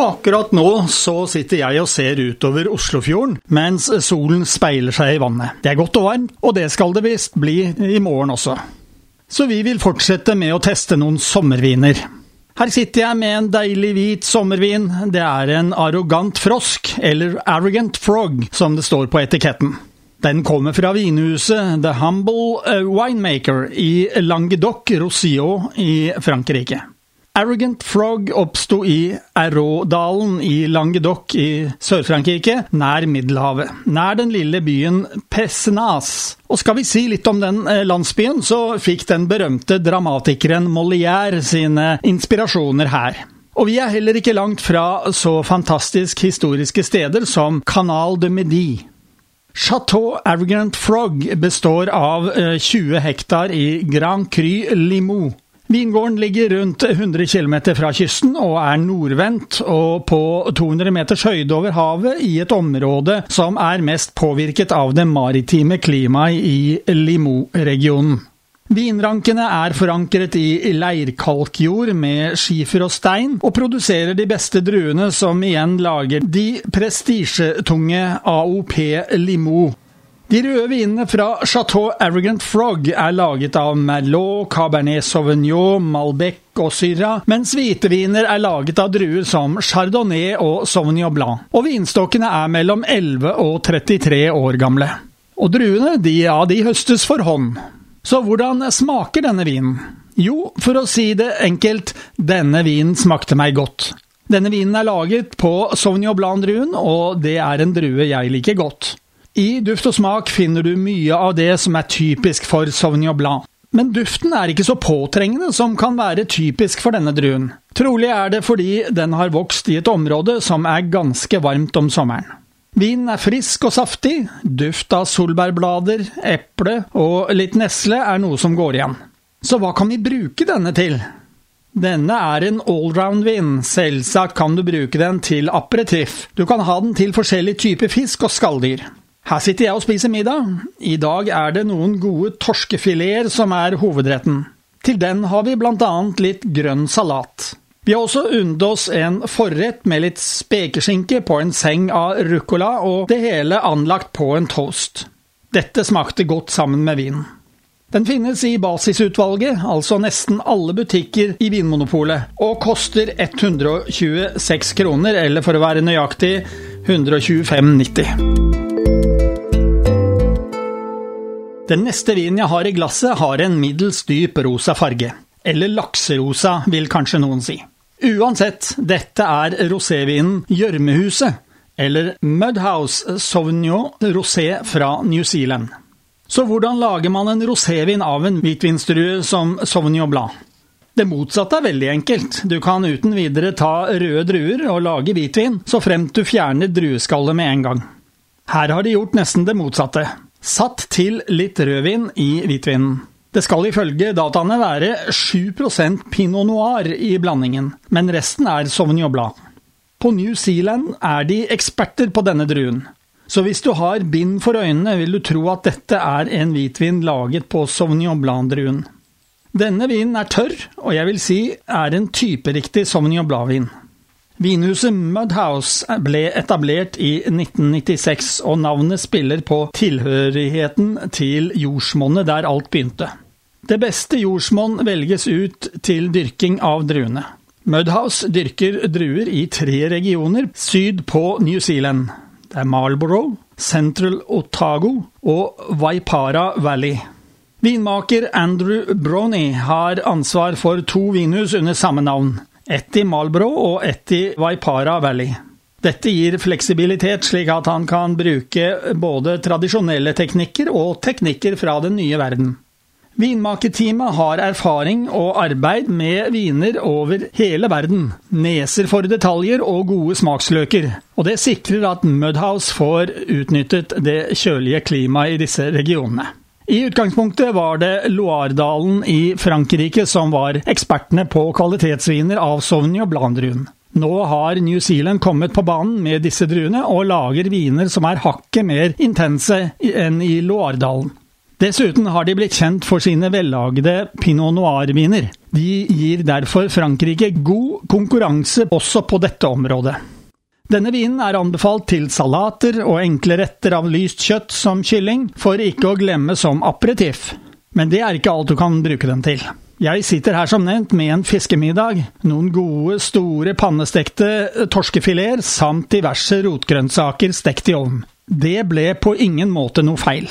Akkurat nå så sitter jeg og ser utover Oslofjorden, mens solen speiler seg i vannet. Det er godt og varmt, og det skal det visst bli i morgen også. Så vi vil fortsette med å teste noen sommerviner. Her sitter jeg med en deilig hvit sommervin. Det er en arrogant frosk, eller arrogant frog, som det står på etiketten. Den kommer fra vinhuset The Humble Winemaker i Languedoc-Roussillon i Frankrike. Arrogant Frog oppsto i Arraudalen i Languedoc i Sør-Frankrike, nær Middelhavet, nær den lille byen Pessenas. Og skal vi si litt om den eh, landsbyen, så fikk den berømte dramatikeren Molière sine inspirasjoner her. Og vi er heller ikke langt fra så fantastisk historiske steder som Canal de Midi. Chateau Arrogant Frog består av 20 eh, hektar i Grand Cru Limoux. Vingården ligger rundt 100 km fra kysten og er nordvendt og på 200 meters høyde over havet i et område som er mest påvirket av det maritime klimaet i Limo-regionen. Vinrankene er forankret i leirkalkjord med skifer og stein, og produserer de beste druene som igjen lager de prestisjetunge AOP Limoux. De røde vinene fra Chateau Arrogant Frog er laget av Merlot, Cabernet Sauvignon, Malbec og Syrah, mens hvite viner er laget av druer som Chardonnay og Sauvignon Blanc. Og vinstokkene er mellom 11 og 33 år gamle. Og druene, de, ja, de høstes for hånd. Så hvordan smaker denne vinen? Jo, for å si det enkelt, denne vinen smakte meg godt. Denne vinen er laget på Sauvignon Blanc-druen, og det er en drue jeg liker godt. I duft og smak finner du mye av det som er typisk for Sauvignon Blanc. Men duften er ikke så påtrengende som kan være typisk for denne druen. Trolig er det fordi den har vokst i et område som er ganske varmt om sommeren. Vinen er frisk og saftig, duft av solbærblader, eple og litt nesle er noe som går igjen. Så hva kan vi bruke denne til? Denne er en allround-vin, selvsagt kan du bruke den til aperitiff. Du kan ha den til forskjellige typer fisk og skalldyr. Her sitter jeg og spiser middag. I dag er det noen gode torskefileter som er hovedretten. Til den har vi annet litt grønn salat. Vi har også unnet oss en forrett med litt spekeskinke på en seng av ruccola, og det hele anlagt på en toast. Dette smakte godt sammen med vinen. Den finnes i basisutvalget, altså nesten alle butikker i Vinmonopolet, og koster 126 kroner, eller for å være nøyaktig 125,90. Den neste vinen jeg har i glasset, har en middels dyp rosa farge. Eller lakserosa, vil kanskje noen si. Uansett, dette er rosévinen Gjørmehuset, eller Mudhouse Sauvignon Rosé fra New Zealand. Så hvordan lager man en rosévin av en hvitvinsdrue som Sauvignon Blanc? Det motsatte er veldig enkelt. Du kan uten videre ta røde druer og lage hvitvin, så fremt du fjerner drueskallet med en gang. Her har de gjort nesten det motsatte. Satt til litt rødvin i hvitvinen. Det skal ifølge dataene være 7% pinot noir i blandingen, men resten er Sauvignon Blanc. På New Zealand er de eksperter på denne druen. Så hvis du har bind for øynene, vil du tro at dette er en hvitvin laget på Sauvignon Blanc-druen. Denne vinen er tørr, og jeg vil si er en typeriktig Sauvignon Blanc-vin. Vinhuset Mudhouse ble etablert i 1996, og navnet spiller på tilhørigheten til jordsmonnet der alt begynte. Det beste jordsmonn velges ut til dyrking av druene. Mudhouse dyrker druer i tre regioner syd på New Zealand. Det er Marlborough, Central Otago og Waipara Valley. Vinmaker Andrew Brony har ansvar for to vinhus under samme navn. Ett i Malbro og ett i Waipara Valley. Dette gir fleksibilitet, slik at han kan bruke både tradisjonelle teknikker og teknikker fra den nye verden. Vinmakerteamet har erfaring og arbeid med viner over hele verden, neser for detaljer og gode smaksløker, og det sikrer at Mudhouse får utnyttet det kjølige klimaet i disse regionene. I utgangspunktet var det Loiredalen i Frankrike som var ekspertene på kvalitetsviner av Sauvignon Blanc-druen. Nå har New Zealand kommet på banen med disse druene og lager viner som er hakket mer intense enn i Loiredalen. Dessuten har de blitt kjent for sine vellagde pinot noir-viner. De gir derfor Frankrike god konkurranse også på dette området. Denne vinen er anbefalt til salater og enkle retter av lyst kjøtt som kylling, for ikke å glemme som aperitiff. Men det er ikke alt du kan bruke den til. Jeg sitter her som nevnt med en fiskemiddag, noen gode, store pannestekte torskefileter samt diverse rotgrønnsaker stekt i ovn. Det ble på ingen måte noe feil.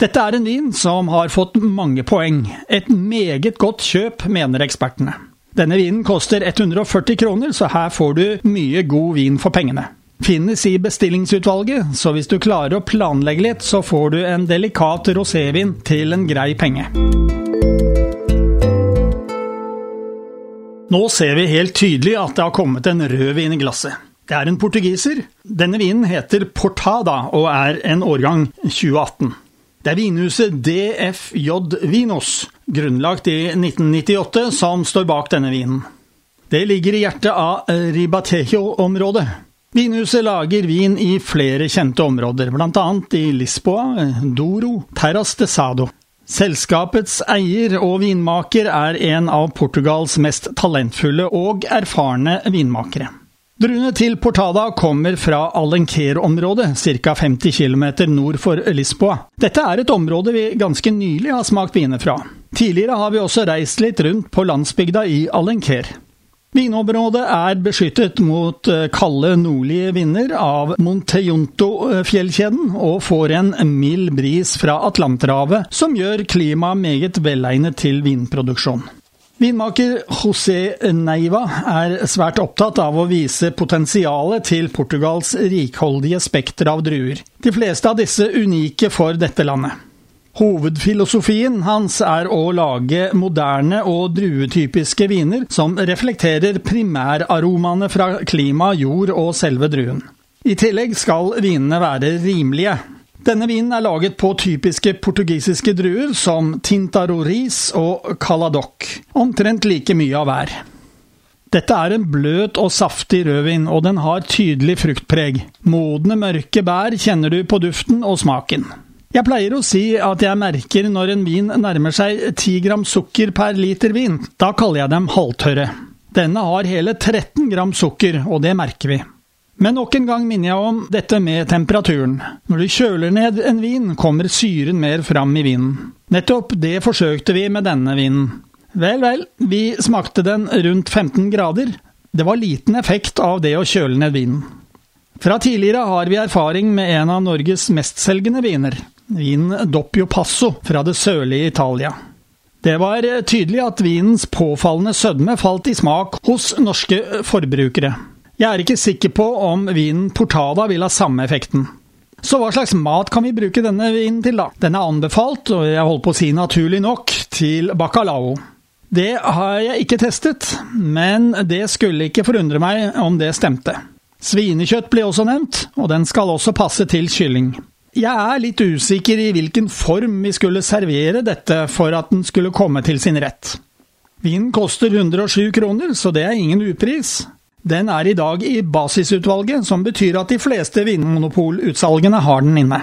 Dette er en vin som har fått mange poeng. Et meget godt kjøp, mener ekspertene. Denne vinen koster 140 kroner, så her får du mye god vin for pengene. Finnes i bestillingsutvalget, så hvis du klarer å planlegge litt, så får du en delikat rosévin til en grei penge. Nå ser vi helt tydelig at det har kommet en rød vin i glasset. Det er en portugiser. Denne vinen heter Portada og er en årgang 2018. Det er vinhuset DFJ Vinos, grunnlagt i 1998, som står bak denne vinen. Det ligger i hjertet av Ribatejo-området. Vinhuset lager vin i flere kjente områder, bl.a. i Lisboa, Doro, Terras de Sado. Selskapets eier og vinmaker er en av Portugals mest talentfulle og erfarne vinmakere. Druene til Portada kommer fra Alenquer-området, ca. 50 km nord for Lisboa. Dette er et område vi ganske nylig har smakt viner fra. Tidligere har vi også reist litt rundt på landsbygda i Alenquer. Vinområdet er beskyttet mot eh, kalde nordlige vinder av Montejunto-fjellkjeden, og får en mild bris fra Atlanterhavet, som gjør klimaet meget velegnet til vinproduksjon. Vinmaker José Neiva er svært opptatt av å vise potensialet til Portugals rikholdige spekter av druer, de fleste av disse unike for dette landet. Hovedfilosofien hans er å lage moderne og druetypiske viner som reflekterer primæraromaene fra klima, jord og selve druen. I tillegg skal vinene være rimelige, denne vinen er laget på typiske portugisiske druer som Tintaroris og Caladoc, omtrent like mye av hver. Dette er en bløt og saftig rødvin, og den har tydelig fruktpreg. Modne, mørke bær kjenner du på duften og smaken. Jeg pleier å si at jeg merker når en vin nærmer seg 10 gram sukker per liter vin. Da kaller jeg dem halvtørre. Denne har hele 13 gram sukker, og det merker vi. Men nok en gang minner jeg om dette med temperaturen. Når du kjøler ned en vin, kommer syren mer fram i vinen. Nettopp det forsøkte vi med denne vinen. Vel, vel, vi smakte den rundt 15 grader. Det var liten effekt av det å kjøle ned vinen. Fra tidligere har vi erfaring med en av Norges mestselgende viner, vinen Doppio Passo fra det sørlige Italia. Det var tydelig at vinens påfallende sødme falt i smak hos norske forbrukere. Jeg er ikke sikker på om vinen Portada vil ha samme effekten. Så hva slags mat kan vi bruke denne vinen til, da? Den er anbefalt, og jeg holder på å si naturlig nok, til bacalao. Det har jeg ikke testet, men det skulle ikke forundre meg om det stemte. Svinekjøtt blir også nevnt, og den skal også passe til kylling. Jeg er litt usikker i hvilken form vi skulle servere dette for at den skulle komme til sin rett. Vinen koster 107 kroner, så det er ingen upris. Den er i dag i basisutvalget, som betyr at de fleste vinmonopolutsalgene har den inne.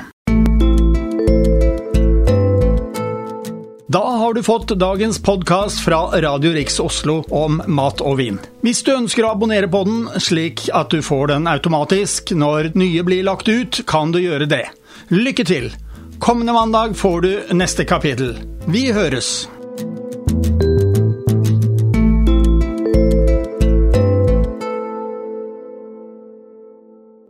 Da har du fått dagens podkast fra Radio Riks Oslo om mat og vin. Hvis du ønsker å abonnere på den, slik at du får den automatisk når nye blir lagt ut, kan du gjøre det. Lykke til! Kommende mandag får du neste kapittel. Vi høres!